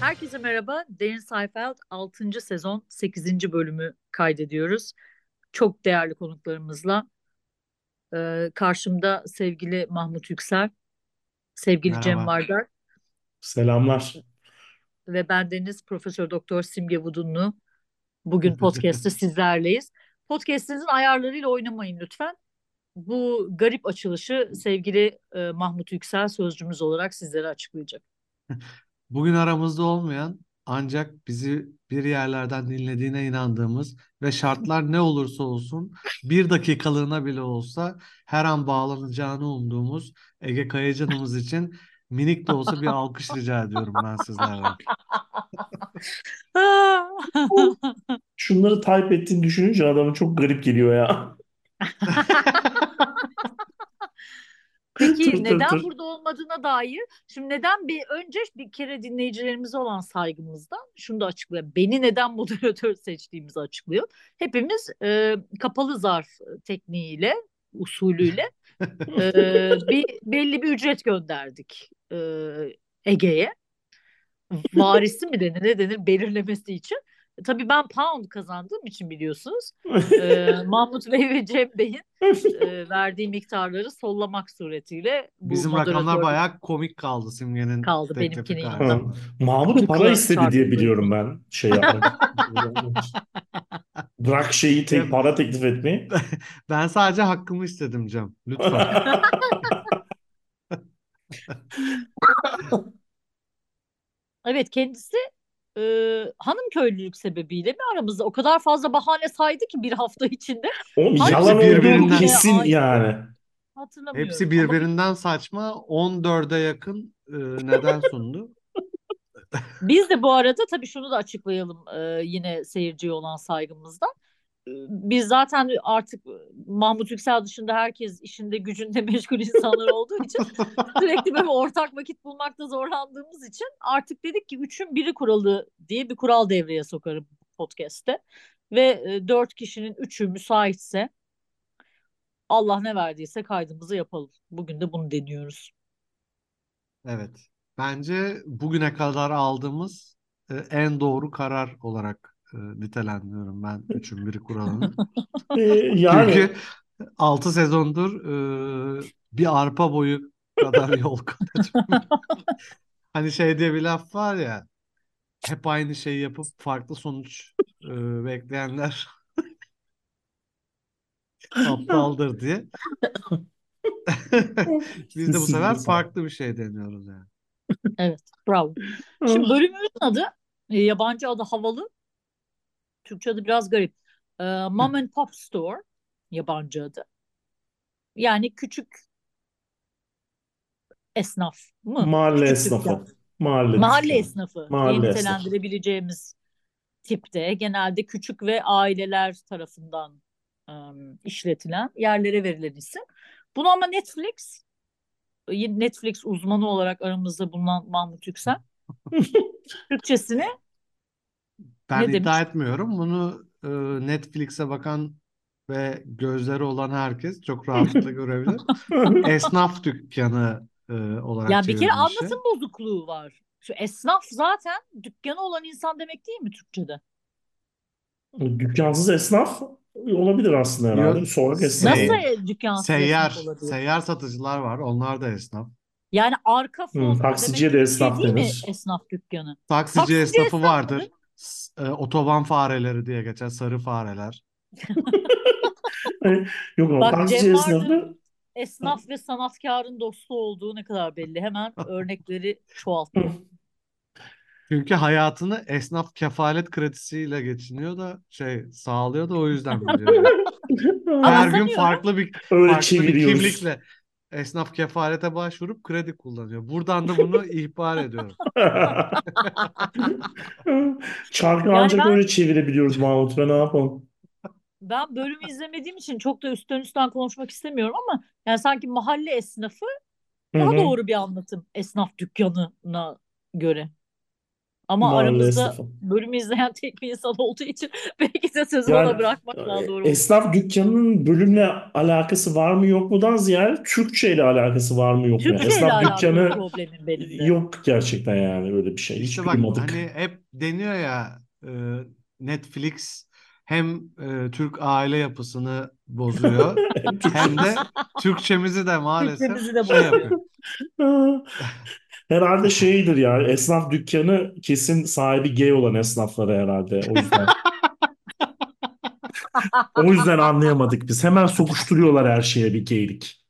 Herkese merhaba. Derin Seinfeld 6. sezon 8. bölümü kaydediyoruz. Çok değerli konuklarımızla. Ee, karşımda sevgili Mahmut Yüksel, sevgili Cem Merhaba. Vardar Selamlar. Ve bendeniz Profesör Doktor Simge Vudunlu. Bugün podcast'te sizlerleyiz. Podcast'inizin ayarlarıyla oynamayın lütfen. Bu garip açılışı sevgili e, Mahmut Yüksel sözcümüz olarak sizlere açıklayacak. Bugün aramızda olmayan ancak bizi bir yerlerden dinlediğine inandığımız ve şartlar ne olursa olsun bir dakikalığına bile olsa her an bağlanacağını umduğumuz Ege Kayacan'ımız için minik de olsa bir alkış rica ediyorum ben sizlerden. Şunları type ettiğini düşününce adamın çok garip geliyor ya. Peki Tır neden tır. burada olmadığına dair şimdi neden bir önce bir kere dinleyicilerimize olan saygımızdan şunu da açıklayalım. Beni neden moderatör seçtiğimizi açıklıyor. Hepimiz e, kapalı zarf tekniğiyle usulüyle e, bir belli bir ücret gönderdik e, Ege'ye. Varisi mi denir ne denir belirlemesi için. E, Tabii ben pound kazandığım için biliyorsunuz. E, Mahmut Bey ve Cem Bey'in e, verdiği miktarları sollamak suretiyle bu Bizim rakamlar moderatörlük bayağı komik kaldı Simge'nin kaldı yanında. Ha, Mahmut para istedi diye biliyorum ben şey yapmak. Bırak şeyi tek para teklif etmeyi. ben sadece hakkımı istedim Cem. Lütfen. Evet kendisi e, hanım köylülük sebebiyle mi aramızda o kadar fazla bahane saydı ki bir hafta içinde Oğlum hangi yalan olduğu birbirinden kesin yani. hatırlamıyorum hepsi ama birbirinden saçma 14'e yakın e, neden sundu. biz de bu arada tabii şunu da açıklayalım e, yine seyirciye olan saygımızdan. Biz zaten artık Mahmut Yüksel dışında herkes işinde gücünde meşgul insanlar olduğu için sürekli böyle ortak vakit bulmakta zorlandığımız için artık dedik ki üçün biri kuralı diye bir kural devreye sokarım podcast'te. Ve e, dört kişinin üçü müsaitse Allah ne verdiyse kaydımızı yapalım. Bugün de bunu deniyoruz. Evet. Bence bugüne kadar aldığımız e, en doğru karar olarak e, nitelendiriyorum ben üçün biri kuralını. Ee, yani Çünkü 6 sezondur e, bir arpa boyu kadar yol kat. Hani şey diye bir laf var ya hep aynı şeyi yapıp farklı sonuç e, bekleyenler aptaldır diye. Biz de bu sefer farklı bir şey deniyoruz yani. Evet, bravo. Şimdi bölümümüzün adı e, yabancı adı havalı, Türkçe adı biraz garip. E, Mom and Pop Store yabancı adı. Yani küçük esnaf mı? Mahalle Küçük esnafı. dükkan. Mahalle Mahalle esnafı Mahalle nitelendirebileceğimiz tipte genelde küçük ve aileler tarafından ım, işletilen yerlere verilen isim. Bunu ama Netflix Netflix uzmanı olarak aramızda bulunan Mahmut Yüksel Türkçesini Ben ne iddia demiş? etmiyorum. Bunu e, Netflix'e bakan ve gözleri olan herkes çok rahatlıkla görebilir. Esnaf dükkanı e, olarak Yani bir kere çevrilmişi. anlatım bozukluğu var. Şu esnaf zaten dükkanı olan insan demek değil mi Türkçe'de? Dükkansız esnaf olabilir aslında herhalde. Yok, Sokak Nasıl esnafı. e, dükkansız esnaf seyyar, olabilir? seyyar satıcılar var. Onlar da esnaf. Yani arka Hı, fon demek taksiciye de şey esnaf değil mi denir. esnaf dükkanı? Taksici Taksici esnafı esnaf vardır. mıdır? E, otoban fareleri diye geçer. Sarı fareler. Yok ama Bak Cem Vardır'ın esnaf ve sanatkarın dostu olduğu ne kadar belli. Hemen örnekleri çoğalttı. Çünkü hayatını esnaf kefalet kredisiyle geçiniyor da şey sağlıyor da o yüzden biliyor. Her gün farklı bir öyle farklı bir çeviriyoruz. kimlikle esnaf kefalete başvurup kredi kullanıyor. Buradan da bunu ihbar ediyorum. Çarkı yani ancak ben öyle çevirebiliyoruz Mahmut. Ben ne yapalım? ben bölümü izlemediğim için çok da üstten üstten konuşmak istemiyorum ama yani sanki mahalle esnafı daha hı. doğru bir anlatım esnaf dükkanına göre. Ama Mahalle aramızda bölümü izleyen tek bir insan olduğu için belki de sözü Yani ona bırakmak daha doğru esnaf dükkanının bölümle alakası var mı yok mudan ziyade Türkçe ile alakası var mı yok mu? Türkçe esnaf alakalı dükkanı problemim benim de. yok gerçekten yani öyle bir şey. Hiç İşte bak duymadık. hani hep deniyor ya e, Netflix hem e, Türk aile yapısını bozuyor hem de Türkçemizi de maalesef Türkçemizi de şey bozuyor. yapıyor. Herhalde şeydir ya esnaf dükkanı kesin sahibi gay olan esnafları herhalde o yüzden. O yüzden anlayamadık biz. Hemen sokuşturuyorlar her şeye bir gaylik.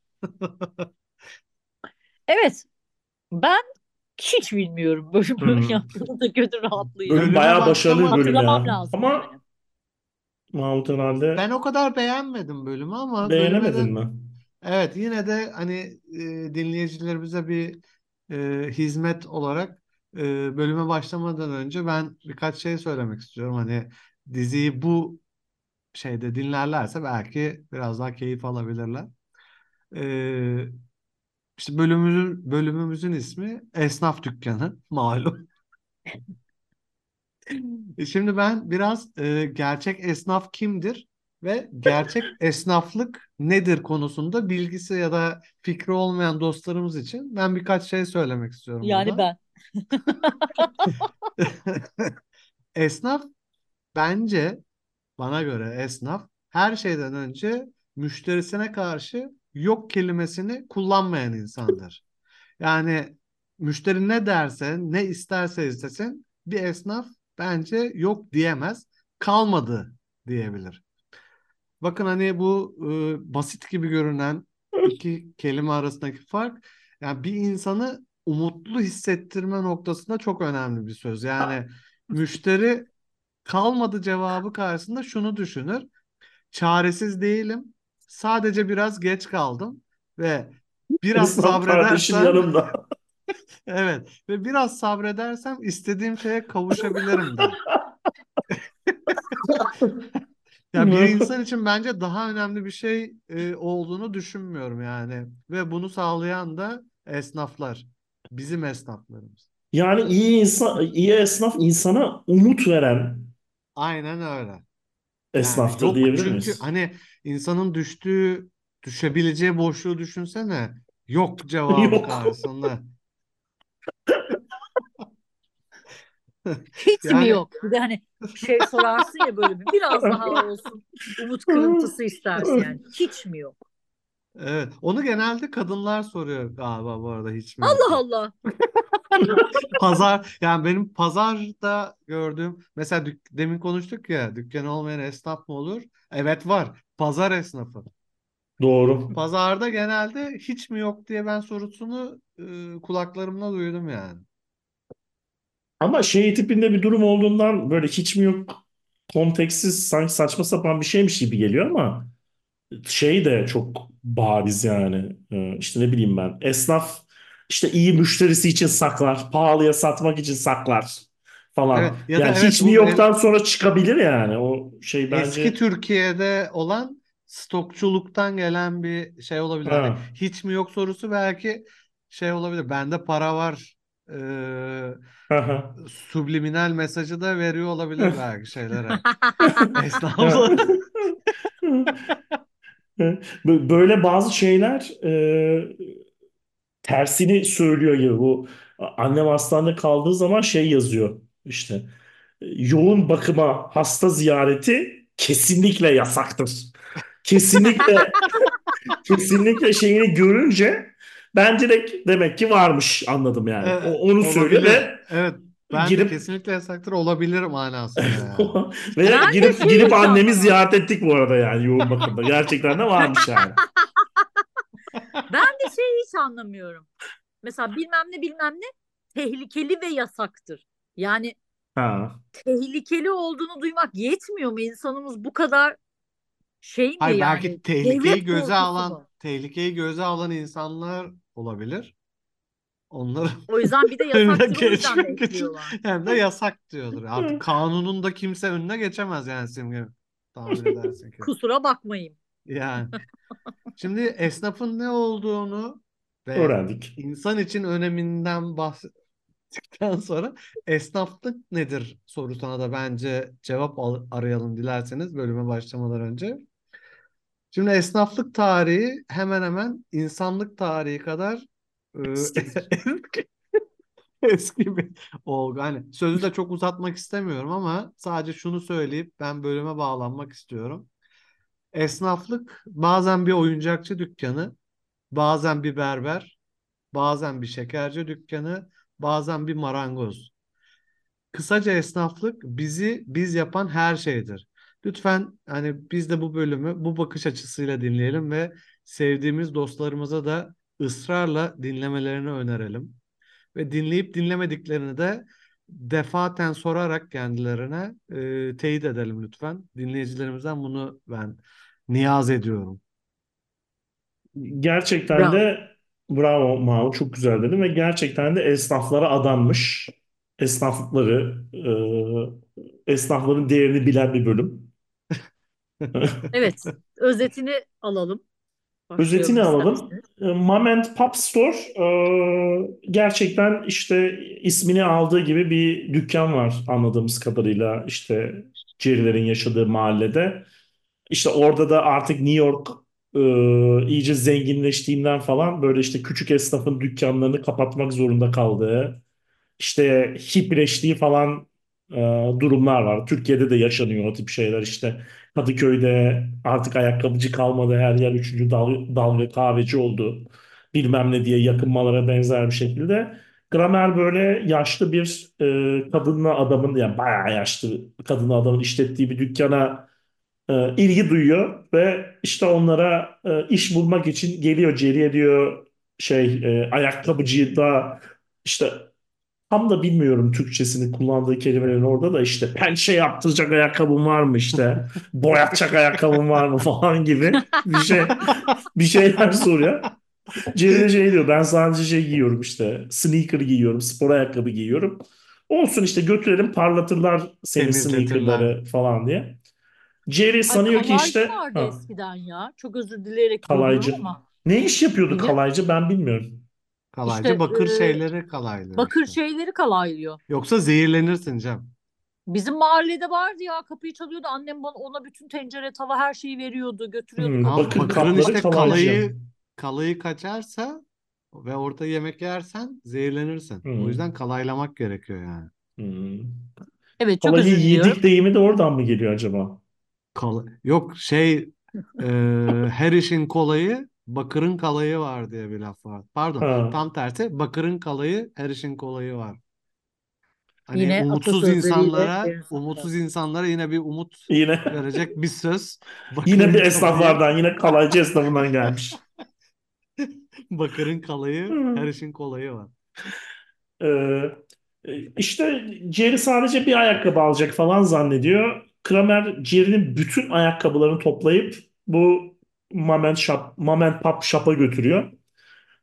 Evet. Ben hiç bilmiyorum bölümü Hmm. yaptığını da gönül rahatlığıyla. Bölüm bayağı başarılı bir bölüm Hatırlamam ya. lazım Ama yani. Mahmut herhalde Ben o kadar beğenmedim bölümü ama bölüme de beğenemedin mi? evet yine de hani e, dinleyicilerimize bir e, hizmet olarak e, bölüme başlamadan önce ben birkaç şey söylemek istiyorum. Hani diziyi bu şeyde dinlerlerse belki biraz daha keyif alabilirler. E, işte bölümümüzün bölümümüzün ismi Esnaf Dükkanı malum. E, Şimdi ben biraz e, gerçek esnaf kimdir ve gerçek esnaflık nedir konusunda bilgisi ya da fikri olmayan dostlarımız için ben birkaç şey söylemek istiyorum Yani burada. ben. Esnaf bence bana göre esnaf her şeyden önce müşterisine karşı yok kelimesini kullanmayan insandır. Yani müşteri ne derse, ne isterse istesin bir esnaf bence yok diyemez, kalmadı diyebilir. Bakın hani bu e, basit gibi görünen iki kelime arasındaki fark yani bir insanı umutlu hissettirme noktasında çok önemli bir söz. Yani müşteri kalmadı cevabı karşısında şunu düşünür. Çaresiz değilim. Sadece biraz geç kaldım ve biraz yanımda. Evet ve biraz sabredersem istediğim şeye kavuşabilirim der. Ya bir insan için bence daha önemli bir şey e, olduğunu düşünmüyorum yani. Ve bunu sağlayan da esnaflar. Bizim esnaflarımız. Yani iyi insan, iyi esnaf insana umut veren Aynen öyle. Yani esnaftır yok diyebilir çünkü miyiz? hani insanın düştüğü, düşebileceği boşluğu düşünsene. Yok cevabı Yok. karşısında. Hiç mi Yani yok? Bir de hani şey sorarsın ya böyle bir biraz daha olsun umut kırıntısı istersin yani. Hiç mi yok? evet onu genelde kadınlar soruyor galiba bu arada hiç mi yok Allah. Allah. Pazar yani benim pazarda gördüğüm mesela dük- demin konuştuk ya dükkan olmayan esnaf mı olur? Evet var. Pazar esnafı. Doğru. Pazarda genelde hiç mi yok diye ben sorusunu e, kulaklarımla duydum yani. Ama şey tipinde bir durum olduğundan böyle hiç mi yok konteksiz sanki saçma sapan bir şeymiş gibi geliyor ama şey de çok bariz yani. Ee, işte ne bileyim ben. Esnaf işte iyi müşterisi için saklar. Pahalıya satmak için saklar Evet falan. ya da Yani evet hiç mi bu yoktan sonra çıkabilir yani. O şey eski bence Türkiye'de olan stokçuluktan gelen bir şey olabilir. Hani ha, hiç mi yok sorusu belki şey olabilir. Bende para var. E, ha. Subliminal mesajı da veriyor olabilir belki şeylere. Ha. Esnaflar. Bö- Böyle bazı şeyler e, tersini söylüyor gibi. Bu annem hastanede kaldığı zaman şey yazıyor işte yoğun bakıma hasta ziyareti kesinlikle yasaktır. Kesinlikle kesinlikle şeyini görünce ben direkt demek ki varmış anladım yani. O, Evet, onu söylüyor olabilir. ve Evet, ben de girip kesinlikle yasaktır olabilir manasında yani. ve Ben girip şeyi girip annemi ziyaret ettik bu arada yani yoğun bakımda. Gerçekten de varmış yani. Ben de şeyi hiç anlamıyorum. Mesela bilmem ne bilmem ne tehlikeli ve yasaktır. Yani Ha. tehlikeli olduğunu duymak yetmiyor mu? İnsanımız bu kadar şey mi Hayır yani? belki tehlikeyi Devlet göze korkusu alan? Tehlikeyi göze alan insanlar olabilir. Onları O yüzden bir de de geçmek için hem de yasak diyordur. Artık kanununda kimse önüne geçemez yani Simge. Tahmin edersin ki. Kusura bakmayın. Yani. Şimdi esnafın ne olduğunu ve Öğrendik. insan için öneminden bahs bittikten sonra esnaflık nedir sorusuna da bence cevap al- arayalım dilerseniz bölüme başlamadan önce. Şimdi esnaflık tarihi hemen hemen insanlık tarihi kadar Eskidir. eski, eski bir olgu. Hani sözü de çok uzatmak istemiyorum ama sadece şunu söyleyip ben bölüme bağlanmak istiyorum. Esnaflık bazen bir oyuncakçı dükkanı, bazen bir berber, bazen bir şekerci dükkanı, bazen bir marangoz. Kısaca esnaflık bizi biz yapan her şeydir. Lütfen hani biz de bu bölümü bu bakış açısıyla dinleyelim ve sevdiğimiz dostlarımıza da ısrarla dinlemelerini önerelim. Ve dinleyip dinlemediklerini de defaten sorarak kendilerine e, teyit edelim lütfen. Dinleyicilerimizden bunu ben niyaz ediyorum. Gerçekten Bravo. de bravo Mao çok güzel dedin ve gerçekten de esnaflara adanmış. Esnaflıkları, e, esnafların değerini bilen bir bölüm. Evet, özetini alalım. Özetini Başlayalım alalım. E, Mom and Pop Store e, gerçekten işte ismini aldığı gibi bir dükkan var anladığımız kadarıyla işte Jerry'lerin yaşadığı mahallede. İşte orada da artık New York e, iyice zenginleştiğinden falan böyle işte küçük esnafın dükkanlarını kapatmak zorunda kaldığı, işte hipleştiği falan e, durumlar var. Türkiye'de de yaşanıyor o tip şeyler işte. Kadıköy'de artık ayakkabıcı kalmadı her yer üçüncü dal, dalga kahveci oldu. Bilmem ne diye yakınmalara benzer bir şekilde. Gramer böyle yaşlı bir e, kadınla adamın yani bayağı yaşlı kadınla adamın işlettiği bir dükkana e, ilgi duyuyor ve işte onlara e, iş bulmak için geliyor Jerry'e diyor şey e, ayakkabıcı da işte tam da bilmiyorum Türkçesini kullandığı kelimelerin orada da işte pençe yaptıracak ayakkabım var mı işte boyatacak ayakkabım var mı falan gibi bir şey bir şeyler soruyor. De şey diyor ben sadece şey giyiyorum işte sneaker giyiyorum spor ayakkabı giyiyorum. Olsun işte götürelim parlatırlar senin Temizletirler. sneakerları falan diye. Jerry Ay sanıyor ki kalaycı işte vardı ha, eskiden ya. Çok özür dileyerek kalaycı. ama. Ne iş yapıyordu Yine kalaycı ben bilmiyorum. Kalaycı işte bakır e, şeyleri kalaylıyor bakır işte. şeyleri kalaylıyor. Yoksa zehirlenirsin Cem. Bizim mahallede vardı ya kapıyı çalıyordu. Annem bana ona bütün tencere, tava her şeyi veriyordu. Götürüyordu Hmm, Ama bakır bakırın kapları işte kalaycı. kalayı kalayı kaçarsa ve orada yemek yersen zehirlenirsin. O Hmm, yüzden kalaylamak gerekiyor yani. hmm. Evet çok Kalayı özür diliyorum. yedik deyimi de oradan mı geliyor acaba? Kal Yok şey e, her işin kolayı bakırın kalayı var diye bir laf var. Pardon Ha, tam tersi bakırın kalayı her işin kolayı var. Hani Yine umutsuz insanlara umutsuz insanlara yine bir umut yine verecek bir söz. yine Bakırın bir kalayı esnaflardan yine kalaycı esnafından gelmiş. bakırın kalayı her işin kolayı var. Ee, işte Jerry sadece bir ayakkabı alacak falan zannediyor. Kramer Jerry'nin bütün ayakkabılarını toplayıp bu Shop, Mom and Pop Shop'a götürüyor.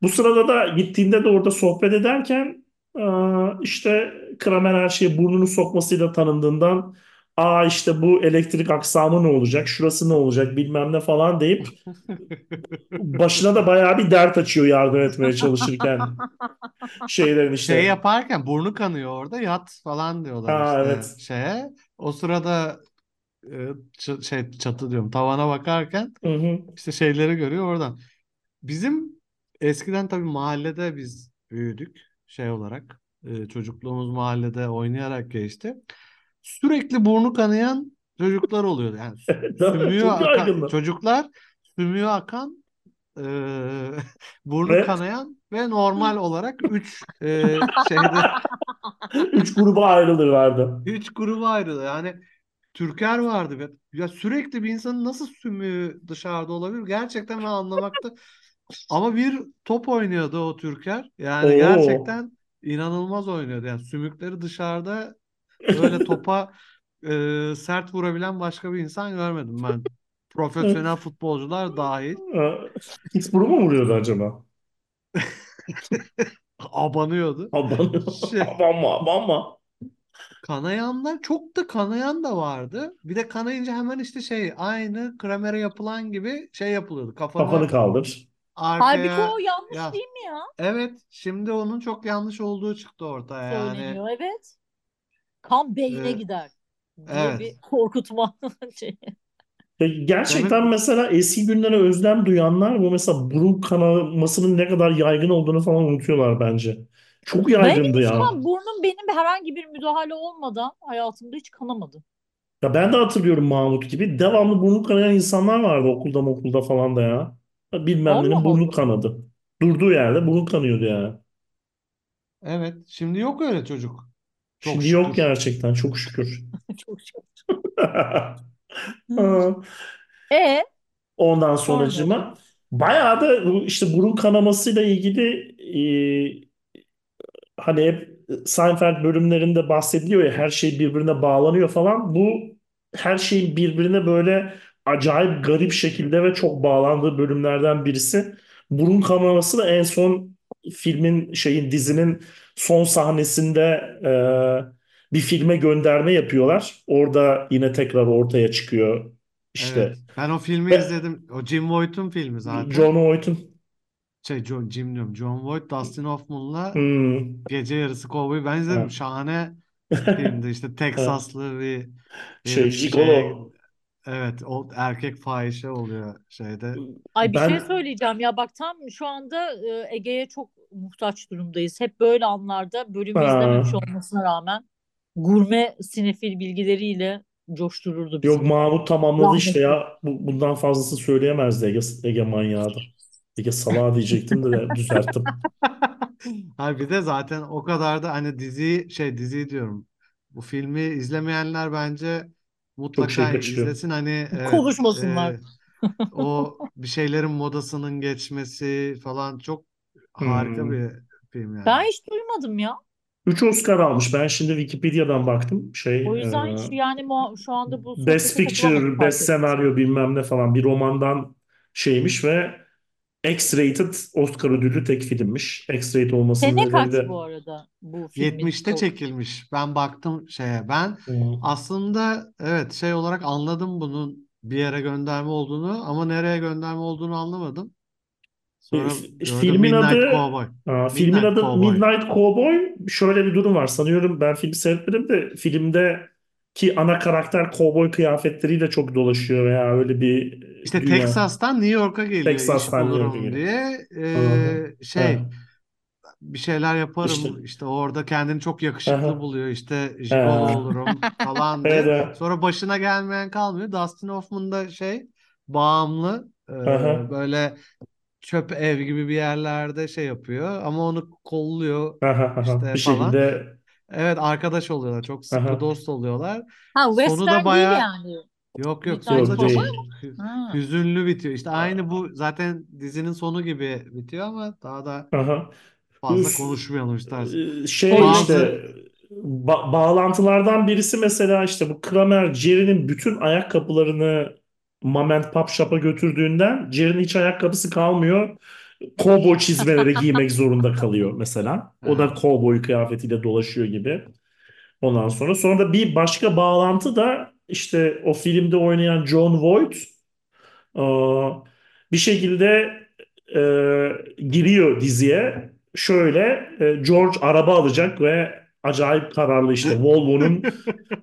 Bu sırada da gittiğinde de orada sohbet ederken aa, işte Kramer her şeye burnunu sokmasıyla tanındığından aa işte bu elektrik aksamı ne olacak, şurası ne olacak bilmem ne falan deyip başına da bayağı bir dert açıyor yardım etmeye çalışırken şeylerin Şey işte. yaparken burnu kanıyor orada yat falan diyorlar Aa işte evet. şeye. O sırada e, şey çatı diyorum tavana bakarken Hı hı. işte şeyleri görüyor oradan. Bizim eskiden tabii mahallede biz büyüdük şey olarak e, çocukluğumuz mahallede oynayarak geçti. Sürekli burnu kanayan çocuklar oluyordu. Yani sü- Evet, sümüğü çok akan çocuklar sümüğü akan e, burnu Ve kanayan ve normal olarak üç e, şeyde üç gruba ayrılırlardı. üç gruba ayrıldı. Yani Türker vardı ve ya sürekli bir insanın nasıl sümüğü dışarıda olabilir? Gerçekten ben anlamakta ama bir top oynuyordu o Türker. Yani Oo. gerçekten inanılmaz oynuyordu. Yani sümükleri dışarıda öyle topa e, sert vurabilen başka bir insan görmedim ben. Profesyonel futbolcular dahil. Pittsburgh'u mu vuruyordu acaba? Abanıyordu. Aman, Şey, aman mı? Kanayanlar çok da kanayan da vardı. Bir de kanayınca hemen işte şey aynı Kramer'e yapılan gibi şey yapılıyordu. Kafanı Kafanı kaldır. Halbuki arkaya o yanlış ya değil mi ya? evet şimdi onun çok yanlış olduğu çıktı ortaya yani Söyleniyor evet. Kan beyne e, gider diye evet bir korkutma şey. Ya gerçekten mesela eski günlere özlem duyanlar bu mesela burun kanamasının ne kadar yaygın olduğunu falan unutuyorlar bence. Çok Benim yaygındı hiç ya. kan, burnum benim herhangi bir müdahale olmadan hayatımda hiç kanamadı. Ya ben de hatırlıyorum Mahmut gibi. Devamlı burnu kanayan insanlar vardı okulda okulda falan da ya. Bilmem Allah nenin burnu Allah. kanadı. Durduğu yerde burnu kanıyordu yani. evet şimdi yok öyle çocuk çok Şimdi yok şükür gerçekten çok şükür. Çok şükür. E Ondan sonra sonracığıma bayağı da bu işte burun kanamasıyla ilgili hani hep Seinfeld bölümlerinde bahsediliyor ya her şey birbirine bağlanıyor falan. Bu her şeyin birbirine böyle acayip garip şekilde ve çok bağlandığı bölümlerden birisi. Burun kanaması da en son filmin şeyin dizinin son sahnesinde e, bir filme gönderme yapıyorlar. Orada yine tekrar ortaya çıkıyor işte. evet. Ben o filmi Ve izledim. O Jim Voight'un filmi John zaten Voight'un. Şey John, Jim diyorum. John Voight Dustin Hoffman'la hmm, Gece Yarısı Kovboy. Ben izledim. Ha. şahane filmdi. İşte. Teksaslı bir şey herif şeye Gigolo evet o erkek fahişe oluyor şeyde. Ay bir şey ben söyleyeceğim. Ya bak tam şu anda e, Ege'ye çok muhtaç durumdayız. Hep böyle anlarda bölümü izlememiş ha. olmasına rağmen gurme sinefil bilgileriyle coştururdu Yok bizi. Mahmut tamamladı işte Rahmetli. ya. Bu, bundan fazlası söyleyemezdi Ege, Ege manyağı da. Ege salağı diyecektim de düzelttim. Ha bir de zaten o kadar da hani diziyi şey diziyi diyorum. Bu filmi izlemeyenler bence şey mutlaka kaçırıyor. izlesin. Hani evet Konuşmasınlar. e, o bir şeylerin modasının geçmesi falan çok harika Hmm. bir film Ben yani. hiç duymadım ya. 3 Oscar almış. Ben şimdi Wikipedia'dan baktım. Şey, O e, yüzden hiç yani mu- şu anda bu Best Picture, Best. Senaryo bilmem ne falan bir romandan şeymiş ve X-rated Oscar ödüllü tek filmmiş. X-rated olmasının Sene nedeni kaç de bu arada bu filmin? 70'te O, çekilmiş. Ben baktım şeye. Ben Hmm. aslında evet şey olarak anladım bunun bir yere gönderme olduğunu ama nereye gönderme olduğunu anlamadım. E, Sonra gördüm Filmin Midnight adı Cowboy. Aa, filmin Midnight adı Cowboy. Midnight Cowboy. Şöyle bir durum var. Sanıyorum ben filmi seyretmedim de filmde ki ana karakter kovboy kıyafetleriyle çok dolaşıyor veya öyle bir İşte dünya. Texas'tan New York'a geliyor iş Texas'tan New York'a bulurum geliyor. diye. Aha. Ee, şey bir şeyler İşte. yaparım işte orada kendini çok yakışıklı Aha. buluyor işte jigolo Ha. olurum falan Evet. diye. evet. Sonra başına gelmeyen kalmıyor. Dustin Hoffman da şey bağımlı ee, Aha. böyle çöp ev gibi bir yerlerde şey yapıyor ama onu kolluyor işte Bir falan. şekilde Evet arkadaş oluyorlar. Çok sıkı dost oluyorlar. ha Sonu da western değil baya yani. yok yok sonu Midnight da Yok çok Cowboy Ha. hüzünlü bitiyor. İşte aynı bu zaten dizinin sonu gibi bitiyor ama daha da Aha. fazla Üf, konuşmayalım istersen. e, şey Spoiler. işte Bazı ba- bağlantılardan birisi mesela işte bu Kramer Jerry'nin bütün ayakkabılarını Mom and Pop Shop'a götürdüğünden Jerry'nin hiç ayakkabısı kalmıyor. Kovboy çizmeleri giymek zorunda kalıyor mesela. O da evet. kovboy kıyafetiyle dolaşıyor gibi. Ondan sonra sonra da bir başka bağlantı da işte o filmde oynayan John Voight bir şekilde e, giriyor diziye. Şöyle e, George araba alacak ve acayip kararlı işte Volvo'nun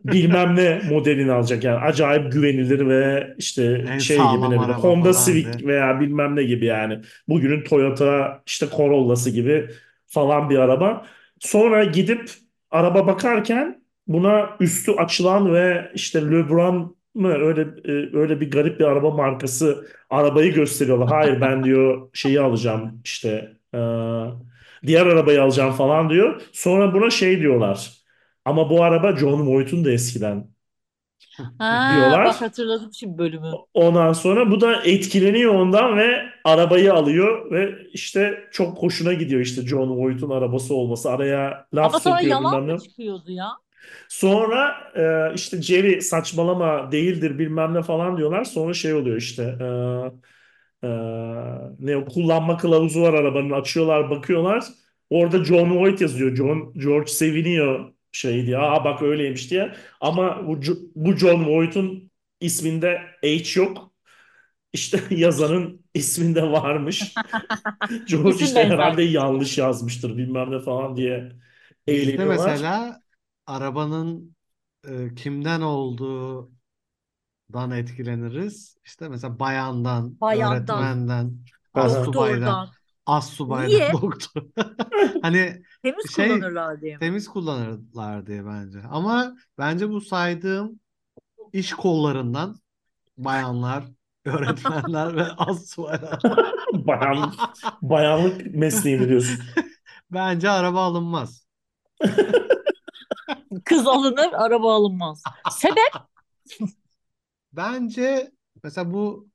bilmem ne modelini alacak. Yani acayip güvenilir ve işte En şey gibi ne bileyim Honda Civic diye. veya bilmem ne gibi yani. Bugünün Toyota işte Corolla'sı gibi falan bir araba. Sonra gidip araba bakarken buna üstü açılan ve işte Lebrun mı öyle e, öyle bir garip bir araba markası arabayı gösteriyorlar. Hayır ben diyor şeyi alacağım işte e, diğer arabayı alacağım falan diyor. Sonra buna şey diyorlar. Ama bu araba John Voight'un da eskiden Ha diyorlar. bak hatırladım şimdi bölümü. Ondan sonra bu da etkileniyor ondan ve arabayı alıyor ve işte çok hoşuna gidiyor işte John Voight'un arabası olması. Araya laf Ama sonra sokuyor yalan bilmem ne. mı çıkıyordu ya? Sonra e, işte Jerry saçmalama değildir bilmem ne falan diyorlar. Sonra şey oluyor işte e, e, ne o kullanma kılavuzu var arabanın açıyorlar bakıyorlar. Orada John Voight yazıyor. John George seviniyor şey diye. Aa bak öyleymiş diye. Ama bu, bu John Voight'un isminde H yok. işte yazanın isminde varmış. George İsim işte herhalde yanlış yazmıştır bilmem ne falan diye Bizde eğleniyorlar. mesela arabanın e, kimden olduğundan etkileniriz. İşte mesela bayandan, Bayandan, öğretmenden, doktordan. astsubaydan, Niye? doktor. Hani Temiz şey kullanırlar diye mi? temiz kullanırlar diye bence. Ama bence bu saydığım iş kollarından bayanlar, öğretmenler ve astsubaylar. Bayan, bayanlık mesleği mi diyorsun? Bence araba alınmaz. Kız alınır, araba alınmaz. Sebep? Bence mesela bu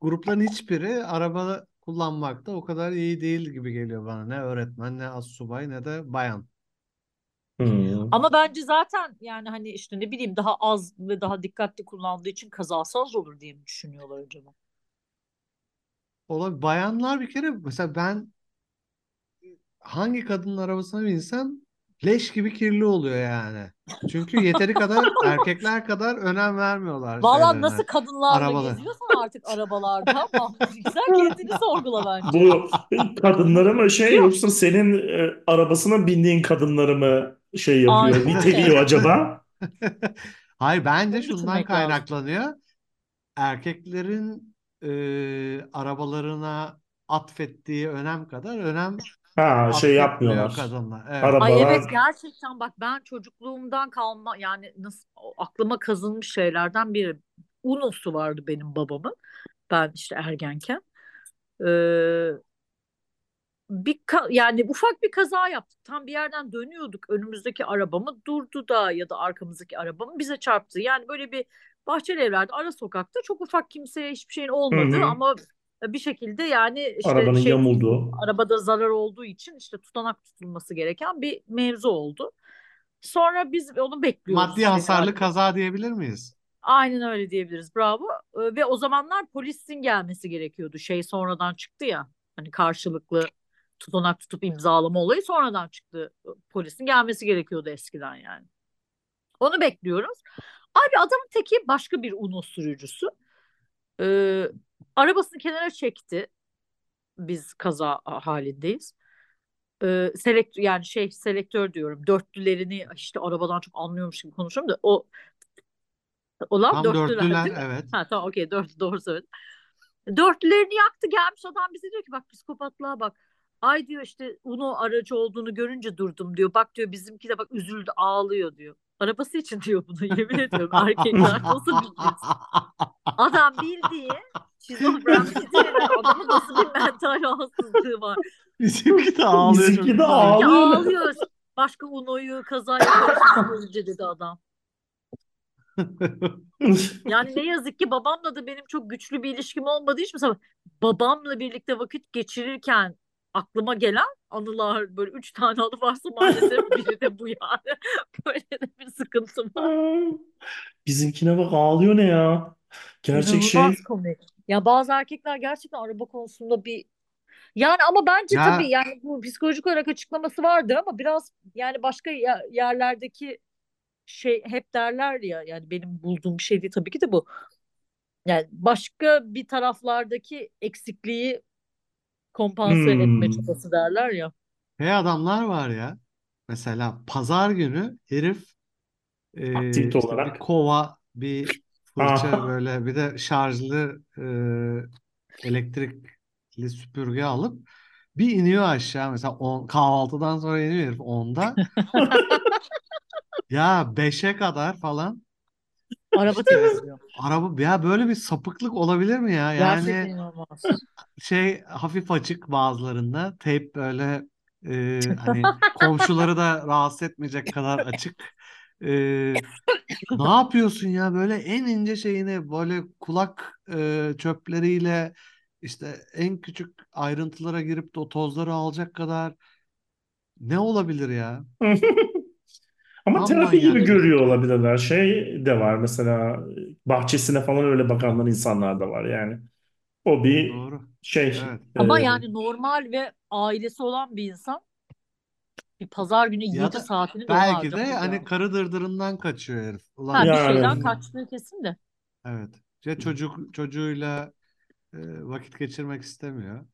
grupların hiçbiri araba kullanmakta o kadar iyi değil gibi geliyor bana. Ne öğretmen, ne astsubay, ne de bayan. Hmm. Ama bence zaten yani hani işte ne bileyim daha az ve daha dikkatli kullandığı için kazası az olur diye mi düşünüyorlar acaba? Olabilir. Bayanlar bir kere mesela ben hangi kadının arabasına binsem leş gibi kirli oluyor yani. Çünkü yeteri kadar erkekler kadar önem vermiyorlar Valla nasıl kadınlarla Arabalar. geziyorsan artık arabalarda ama güzel kendini sorgula bence. Bu kadınları mı şey Yok. yoksa senin e, arabasına bindiğin kadınları mı şey yapıyor, Aynen niteliyor acaba? Hayır bence şundan kaynaklanıyor. Erkeklerin e, arabalarına atfettiği önem kadar önem Ha şey yapmıyorlar. kadınlar. Evet. Ay evet Arabalar gerçekten bak ben çocukluğumdan kalma yani nasıl o aklıma kazınmış şeylerden biri. Uno'su vardı benim babamın. Ben işte ergenken. Ee, bir ka- yani ufak bir kaza yaptık. Tam bir yerden dönüyorduk. Önümüzdeki arabamı durdu da ya da arkamızdaki arabamı bize çarptı. Yani böyle bir bahçeli evlerde ara sokakta çok ufak kimseye hiçbir şeyin hı olmadığı hı, ama bir şekilde yani işte arabanın şey yamulduğu. arabada zarar olduğu için işte tutanak tutulması gereken bir mevzu oldu. Sonra biz onu bekliyoruz Maddi hasarlı herhalde. kaza diyebilir miyiz? Aynen öyle diyebiliriz. Bravo. Ee, Ve o zamanlar polisin gelmesi gerekiyordu. Şey sonradan çıktı ya. Hani karşılıklı tutanak tutup imzalama olayı sonradan çıktı. Polisin gelmesi gerekiyordu eskiden yani. Onu bekliyoruz. Abi adamın teki başka bir Uno sürücüsü. Ee, arabasını kenara çekti. Biz kaza halindeyiz. Ee, selekt yani şey selektör diyorum. Dörtlülerini işte arabadan çok anlıyormuş gibi konuşuyorum da o olan Tam dörtlüler dörtlüler değil mi? evet. Ha tamam okey dört doğru söyledim. Dörtlülerini yaktı gelmiş adam bize diyor ki bak psikopatlığa bak. Ay diyor işte Uno aracı olduğunu görünce durdum diyor. Bak diyor bizimki de bak üzüldü ağlıyor diyor. Arabası için diyor bunu yemin ediyorum erkekler nasıl bilmez. Adam bildiği şizofren denen adamın nasıl bir mental rahatsızlığı var. Bizimki de ağlıyor Bizimki de ağlıyor. ağlıyor. Başka Uno'yu kazaya karıştırmış görünce dedi adam. Yani ne yazık ki babamla da benim çok güçlü bir ilişkim olmadığı için mesela babamla birlikte vakit geçirirken aklıma gelen anılar böyle üç tane anı varsa maalesef biri de bu yani. Böyle de bir sıkıntım var. Bizimkine bak ağlıyor ne ya? Gerçek şey. İnanılmaz komik. Ya bazı erkekler gerçekten araba konusunda bir yani ama bence tabii Ya yani bu psikolojik olarak açıklaması vardır ama biraz yani başka yerlerdeki şey hep derler ya yani benim bulduğum bir şey değil tabii ki de bu. Yani başka bir taraflardaki eksikliği kompanse etme Hmm. çabası derler ya. hey adamlar var ya. Mesela pazar günü herif e, Aktivite işte bir olarak. kova, bir fırça Ah. böyle bir de şarjlı e, elektrikli süpürge alıp bir iniyor aşağı mesela on, kahvaltıdan sonra iniyor herif 10'da. Ya 5'e kadar falan Araba işte temizliyor. araba ya böyle bir sapıklık olabilir mi ya? Gerçekten Yani şey hafif açık bazılarında teyp böyle e, hani komşuları da rahatsız etmeyecek kadar açık. E, ne yapıyorsun ya böyle en ince şeyini böyle kulak e, çöpleriyle işte en küçük ayrıntılara girip de o tozları alacak kadar ne olabilir ya? Ama Tam terapi gibi manyak. görüyor olabilirler. Şey de var mesela bahçesine falan öyle bakanlar insanlar da var yani. O bir Doğru. şey. Evet. Ama e, yani normal ve ailesi olan bir insan bir pazar günü Ya 7 da saatini belki de harcamaz hani karı dırdırından kaçıyor herif. Ha Ulan bir şeyden yani kaçtığı kesin de. evet. Ya çocuk çocuğuyla e, vakit geçirmek istemiyor.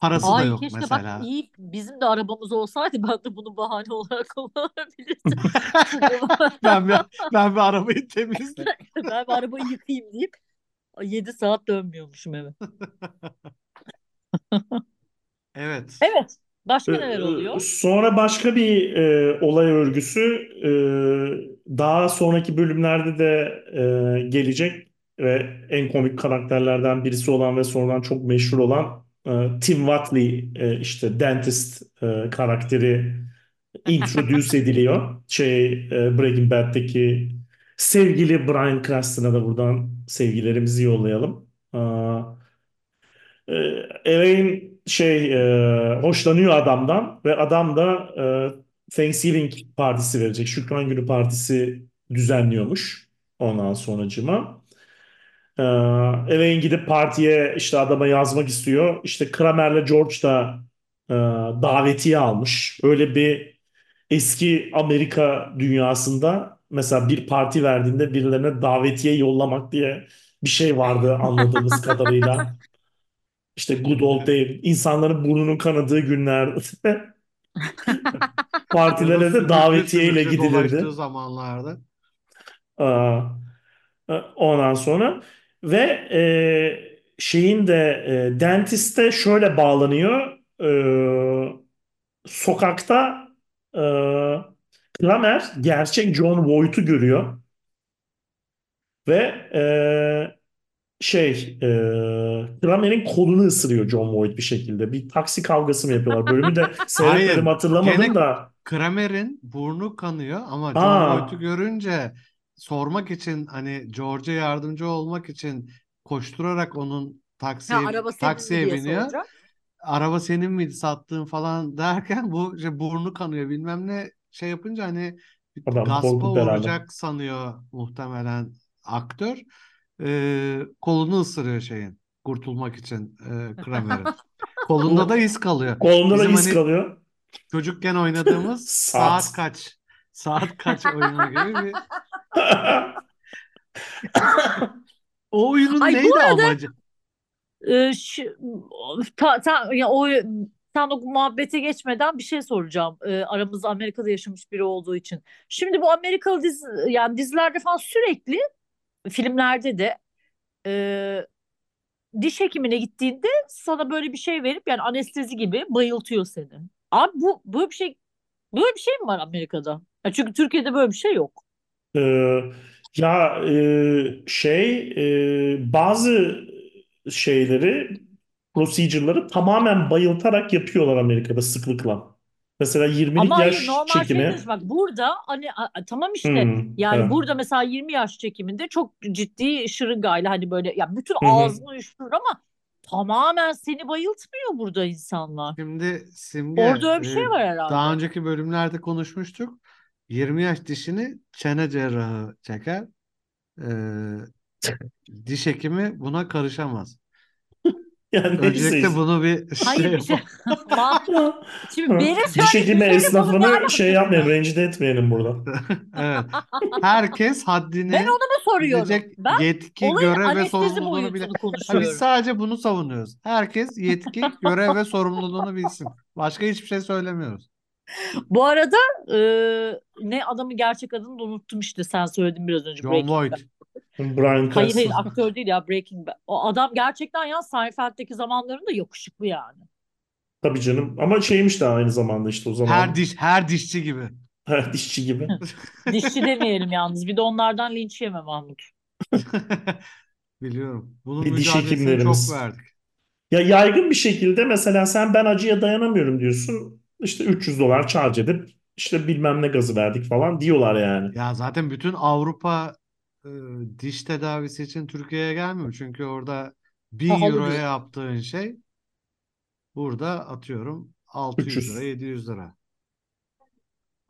Parası da Ay yok keşke bak mesela. iyi bizim de arabamız olsaydı ben de bunu bahane olarak kullanabilirdim. Ben bir, ben bir arabayı temizleyeyim. ben bir arabayı yıkayayım deyip 7 saat dönmüyormuşum eve. Evet. Evet. Başka Ee, neler oluyor? Sonra başka bir e, olay örgüsü e, daha sonraki bölümlerde de e, gelecek ve en komik karakterlerden birisi olan ve sonradan çok meşhur olan e, Tim Watley e, işte dentist e, karakteri introduce ediliyor. Şey e, Breaking Bad'deki sevgili Bryan Cranston'a da buradan sevgilerimizi yollayalım. E, Elaine şey e, hoşlanıyor adamdan ve adam da e, Thanksgiving partisi verecek. Şükran Günü partisi düzenliyormuş ondan sonracıma. E, Elaine gidip partiye işte adama yazmak istiyor. İşte Kramer'le George da e, davetiye almış. Öyle bir eski Amerika dünyasında mesela bir parti verdiğinde birilerine davetiye yollamak diye bir şey vardı anladığımız kadarıyla. İşte good old day. insanların burnunun kanadığı günlerde partilere de davetiyeyle gidilirdi. zamanlarda. Aa, e, ondan sonra ve e, şeyin de e, dentiste şöyle bağlanıyor. E, sokakta e, Kramer gerçek John Voight'u görüyor ve e, şey e, Kramer'in kolunu ısırıyor John Voight bir şekilde. Bir taksi kavgası mı yapıyorlar? Bölümü de seyretmedim hatırlamadım Gene da. Kramer'in burnu kanıyor ama John Aa, Voight'u görünce sormak için hani George'a yardımcı olmak için koşturarak onun Ha, taksiye araba senin mi taksiye biniyor. soracak. Araba senin miydi sattığın falan derken bu işte burnu kanıyor bilmem ne şey yapınca hani adam gaspa herhalde. uğrayacak sanıyor muhtemelen aktör. Ee, kolunu ısırıyor şeyin kurtulmak için e, Kramer'in. Kolunda da iz kalıyor. kolunda da Bizim iz hani kalıyor. çocukken oynadığımız Saat. saat kaç saat kaç oyunu gibi bir o oyunun Ay bu neydi arada amacı? e, şu, ta, ta- ya o sen o muhabbete geçmeden bir şey soracağım. E, aramızda Amerika'da yaşamış biri olduğu için. Şimdi bu Amerikalı dizi yani dizilerde falan sürekli filmlerde de e, diş hekimine gittiğinde sana böyle bir şey verip yani anestezi gibi bayıltıyor seni. Abi bu böyle bir şey böyle bir şey mi var Amerika'da? Ya çünkü Türkiye'de böyle bir şey yok. Ee, ya e, şey e, bazı şeyleri prosedürleri tamamen bayıltarak yapıyorlar Amerika'da sıklıkla. Mesela 20'lik Ama hayır yaş normal şey çekimi. diyorsun bak burada hani a- a- tamam işte Hmm, yani evet. burada mesela 20 yaş çekiminde çok ciddi şırıngayla hani böyle ya bütün Hı hı. ağzını uyuşturur ama tamamen seni bayıltmıyor burada insanlar. Şimdi Simge Orada öyle bir e, şey var daha herhalde. önceki bölümlerde konuşmuştuk. 20 yaş dişini çene cerrahı çeker. Ee, diş hekimi buna karışamaz. Yani Öncelikle neyse. bunu bir şey Hayır bir şey. yapalım. Şimdi benim söylediğim ne esnafını şey yapmayın, rencide etmeyelim burada. Evet. Herkes Ben haddini onu mu soruyorum? bilecek Ben yetki, olayın görev ve anestezi sorumluluğunu bile. boyutunu Ha, biz sadece bunu savunuyoruz. Herkes yetki, görev ve sorumluluğunu bilsin. Başka hiçbir şey söylemiyoruz. Bu arada e, ne adamın gerçek adını da unuttum işte sen söyledin biraz önce John Breaking Bad. Voight. Brian Hayır hayır Cranston. aktör değil ya Breaking Bad. O adam gerçekten ya Seinfeld'deki zamanlarında yakışıklı yani. Tabii canım. Ama şeymiş de aynı zamanda işte o Her zaman diş, her dişçi gibi. her dişçi gibi. Dişçi demeyelim yalnız. Bir de onlardan linç yeme Mahmut. Biliyorum. Bunun Bir diş mücadelesini çok hekimlerimiz. verdik. Ya yaygın bir şekilde mesela sen ben acıya dayanamıyorum diyorsun. İşte 300 dolar charge edip işte bilmem ne gazı verdik falan diyorlar yani. Ya zaten bütün Avrupa diş tedavisi için Türkiye'ye gelmiyor. Çünkü orada 1000 Pahalı euroya yaptığın şey burada atıyorum 600 lira, 300. 700 lira.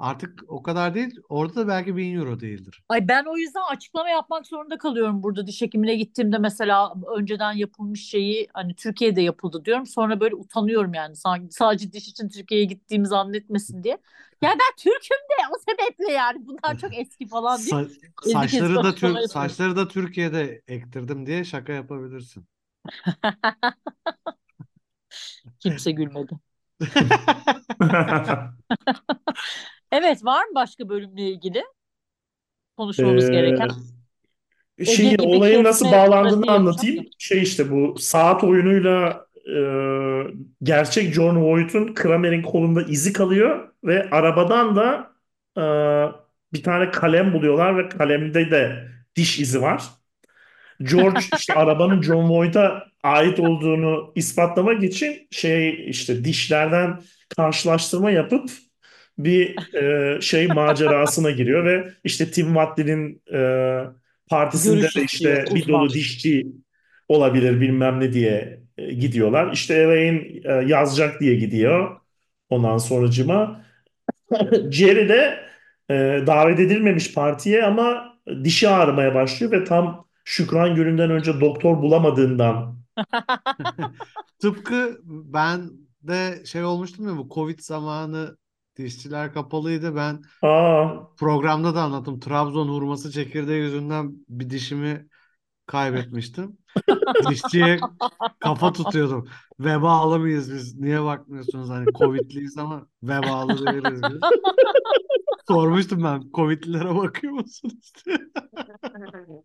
Artık o kadar değil. Orada da belki 1000 euro değildir. Ay ben o yüzden açıklama yapmak zorunda kalıyorum burada diş hekimine gittiğimde mesela önceden yapılmış şeyi hani Türkiye'de yapıldı diyorum. Sonra böyle utanıyorum yani sanki sadece diş için Türkiye'ye gittiğimi zannetmesin diye. Ya ben Türk'üm de o sebeple yani bunlar çok eski falan diye. Sa- saçları da Türk yapıyorum. saçları da Türkiye'de ektirdim diye şaka yapabilirsin. Kimse gülmedi. Evet var mı başka bölümle ilgili konuşmamız gereken? Ee, şey gibi olayın nasıl bağlandığını anlatayım. Şey işte bu saat oyunuyla e, gerçek John Voight'un Kramer'in kolunda izi kalıyor ve arabadan da e, bir tane kalem buluyorlar ve kalemde de diş izi var. George işte arabanın John Voight'a ait olduğunu ispatlamak için şey işte dişlerden karşılaştırma yapıp bir e, şey macerasına giriyor ve işte Tim Watley'nin e, partisinde Görüş de işte bir uzman. dolu dişçi olabilir bilmem ne diye e, gidiyorlar. İşte Elaine e, yazacak diye gidiyor. Ondan sonracıma Jerry de e, davet edilmemiş partiye ama dişi ağrımaya başlıyor ve tam Şükran Gölü'nden önce doktor bulamadığından Tıpkı ben de şey olmuştum ya bu Covid zamanı dişçiler kapalıydı. Ben aa programda da anlattım. Trabzon hurması çekirdeği yüzünden bir dişimi kaybetmiştim. Dişçiye kafa tutuyordum. Vebalı mıyız biz? Niye bakmıyorsunuz? Hani Covid'liyiz ama vebalı değiliz biz. Sormuştum ben. Covid'lilere bakıyor musunuz diye.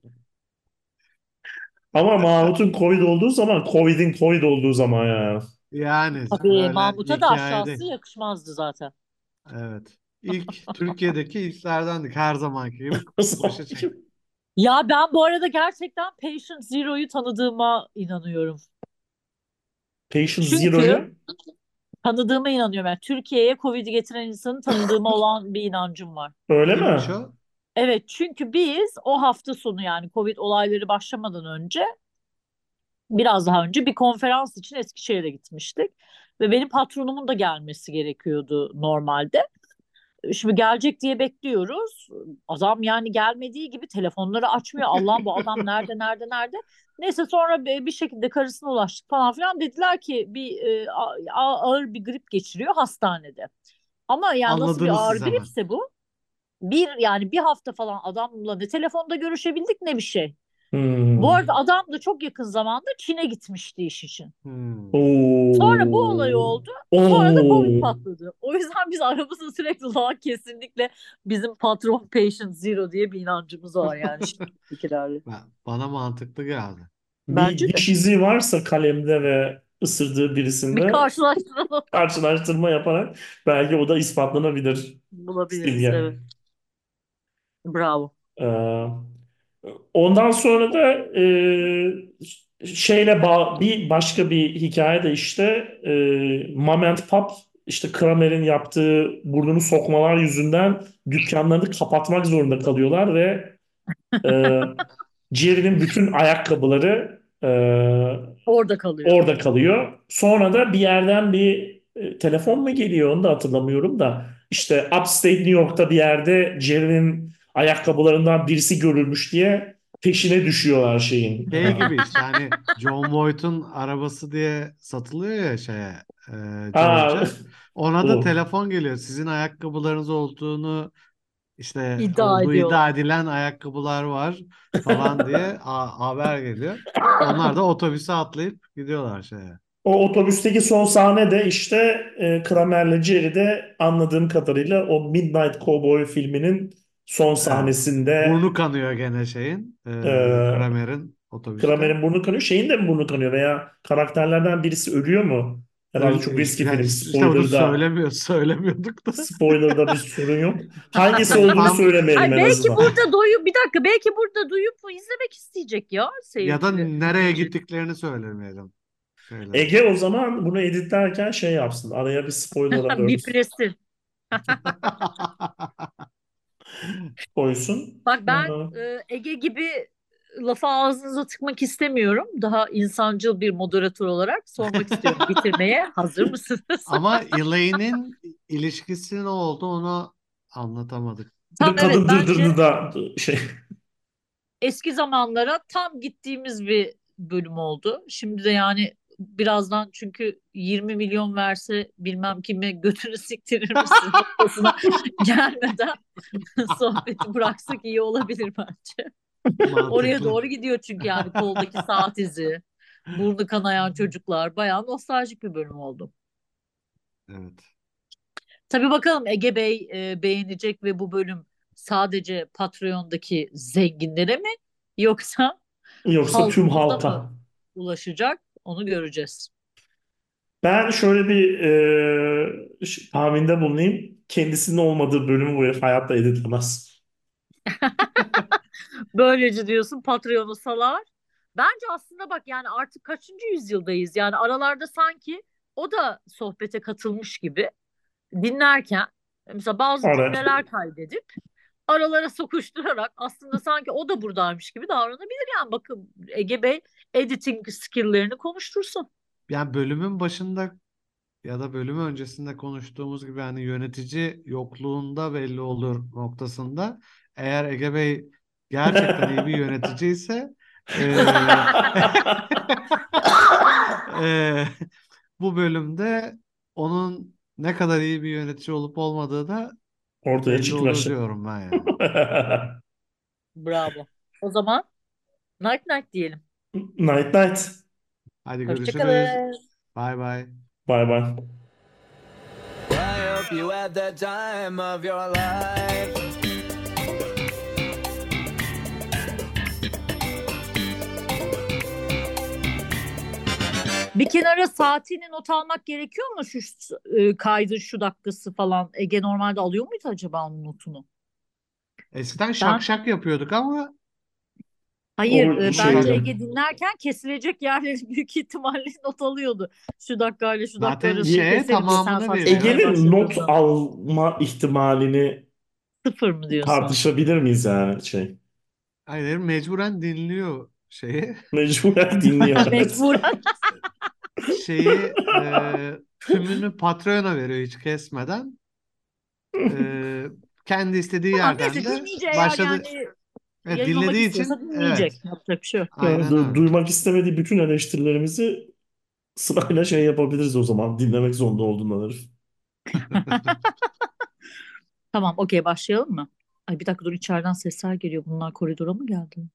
ama Mahmut'un Covid olduğu zaman Covid'in Covid olduğu zaman ya. Yani Tabii öyle Mahmut'a da hikayede. aşağısı yakışmazdı zaten. Evet. İlk Türkiye'deki ilklerdendik her zamanki gibi başa çek. Ya ben bu arada gerçekten Patient Zero'yu tanıdığıma inanıyorum. Patient Çünkü- Zero'yu Tanıdığıma inanıyorum. Yani Türkiye'ye Covid'i getiren insanı tanıdığıma olan bir inancım var. öyle mi? Evet çünkü biz o hafta sonu yani Covid olayları başlamadan önce biraz daha önce bir konferans için Eskişehir'e gitmiştik. Ve benim patronumun da gelmesi gerekiyordu normalde. Şimdi gelecek diye bekliyoruz. Adam yani gelmediği gibi telefonları açmıyor. Allah'ım bu adam nerede nerede nerede. Neyse sonra bir şekilde karısına ulaştık falan filan. Dediler ki bir e, ağır bir grip geçiriyor hastanede. Ama yani nasıl bir Anladınız ağır gripse bu. Bir yani bir hafta falan adamla ne telefonda görüşebildik ne bir şey. Hmm. Bu arada adam da çok yakın zamanda Çin'e gitmişti iş için. Hmm. Oo. Sonra bu olay oldu. Sonra da Oo. Covid patladı. O yüzden biz aramızda sürekli daha kesinlikle bizim patron patient zero diye bir inancımız var yani. Ben, bana mantıklı geldi. Bir Bence de. diş izi varsa kalemde ve ısırdığı birisinde Bir karşılaştıralım karşılaştırma yaparak belki o da ispatlanabilir. bulabiliriz. Evet. Bravo. Ee, ondan sonra da e, şeyle bağ- bir başka bir hikaye de işte e, Mom and Pop işte Kramer'in yaptığı burnunu sokmalar yüzünden dükkanlarını kapatmak zorunda kalıyorlar ve e, Jerry'nin bütün ayakkabıları e, Orada kalıyor. orada kalıyor. Sonra da bir yerden bir e, telefon mu geliyor onu da hatırlamıyorum da işte Upstate New York'ta bir yerde Jerry'nin ayakkabılarından birisi görülmüş diye peşine düşüyorlar şeyin. Şey gibi işte hani John Voight'un arabası diye satılıyor ya şeye e, George'a. Ona da o. telefon geliyor. Sizin ayakkabılarınız olduğunu işte İddia olduğu iddia edilen ayakkabılar var falan diye haber geliyor. Onlar da otobüse atlayıp gidiyorlar şeye. O otobüsteki son sahne de işte e, Kramer'le Jerry de anladığım kadarıyla o Midnight Cowboy filminin son sahnesinde Burnu kanıyor gene şeyin. E, Ee, Kramer'in otobüste. Kramer'in burnu kanıyor. Şeyin de mi burnu kanıyor veya karakterlerden birisi ölüyor mu? Herhalde çok riskli yani film. işte Spoiler'da, söylemiyor, söylemiyorduk da. spoiler'da bir sorun yok. Hangisi olduğunu söylemeyelim Ay en belki azından. burada doyup bir dakika belki burada duyup izlemek isteyecek ya Ya da seyirci. nereye gittiklerini söylemeyelim. Şeyler. Ege o zaman bunu editlerken şey yapsın. Araya bir spoiler alert Bipresin. koysun. Bak ben e, Ege gibi lafı ağzınıza tıkmak istemiyorum. Daha insancıl bir moderatör olarak sormak istiyorum bitirmeye. Hazır mısınız? Ama Elaine'in ilişkisi ne oldu onu anlatamadık. Tam evet kadın bence dırdırını da şey. eski zamanlara tam gittiğimiz bir bölüm oldu. Şimdi de yani birazdan çünkü 20 milyon verse bilmem kime götünü siktirir misin noktasına gelmeden sohbeti bıraksak iyi olabilir bence. Oraya doğru gidiyor çünkü yani koldaki saat izi, burnu kanayan çocuklar bayağı nostaljik bir bölüm oldu. Evet. Tabii bakalım Ege Bey e, beğenecek ve bu bölüm sadece Patreon'daki zenginlere mi yoksa Yoksa tüm halka. ulaşacak onu göreceğiz. Ben şöyle bir e, tahminde bulunayım. Kendisinin olmadığı bölümü bu herif hayatta editemez. Böylece diyorsun Patreon'u salar. Bence aslında bak yani artık kaçıncı yüzyıldayız? Yani aralarda sanki o da sohbete katılmış gibi dinlerken mesela bazı Evet. cümleler kaydedip aralara sokuşturarak aslında sanki o da buradaymış gibi davranabilir yani bakın Ege Bey editing skill'lerini konuştursun. Yani bölümün başında ya da bölümü öncesinde konuştuğumuz gibi hani yönetici yokluğunda belli olur noktasında eğer Ege Bey gerçekten iyi bir yönetici ise eee, eee, bu bölümde onun ne kadar iyi bir yönetici olup olmadığı da Ortaya belli olur çıkması. diyorum ben yani. Bravo. O zaman night night diyelim. Night night. Hadi görüşürüz. Hoşçakalın. Bay bay. Bye bye. I hope you had the time of your life. Bir kenara saatini not almak gerekiyor mu şu e, kaydın şu dakikası falan? Ege normalde alıyor muydu acaba onun notunu? Eskiden Ben şak şak yapıyorduk ama hayır O e, şey- bence Ege dinlerken kesilecek yerleri büyük ihtimalle not alıyordu. Şu dakikayla şu dakika Zaten keselim sen saçmalamaya veriyor. Ege'nin not alma ihtimalini Sıfır mı diyorsun? tartışabilir miyiz yani şey? hayır mecburen dinliyor şeyi. Mecburen dinliyor. Mecburen. Şeyi e, tümünü Patreon'a veriyor hiç kesmeden. E, kendi istediği yerden neyse de dinleyince eğer başladı. yani Evet, dinlediği için dinleyecek. evet. Yapacak bir şey yok. Yani Aynen du- öyle. duymak istemediği bütün eleştirilerimizi sırayla şey yapabiliriz o zaman. Dinlemek zorunda olduğundan herif. Tamam okey başlayalım mı? Ay bir dakika dur içeriden sesler geliyor. Bunlar koridora mı geldi?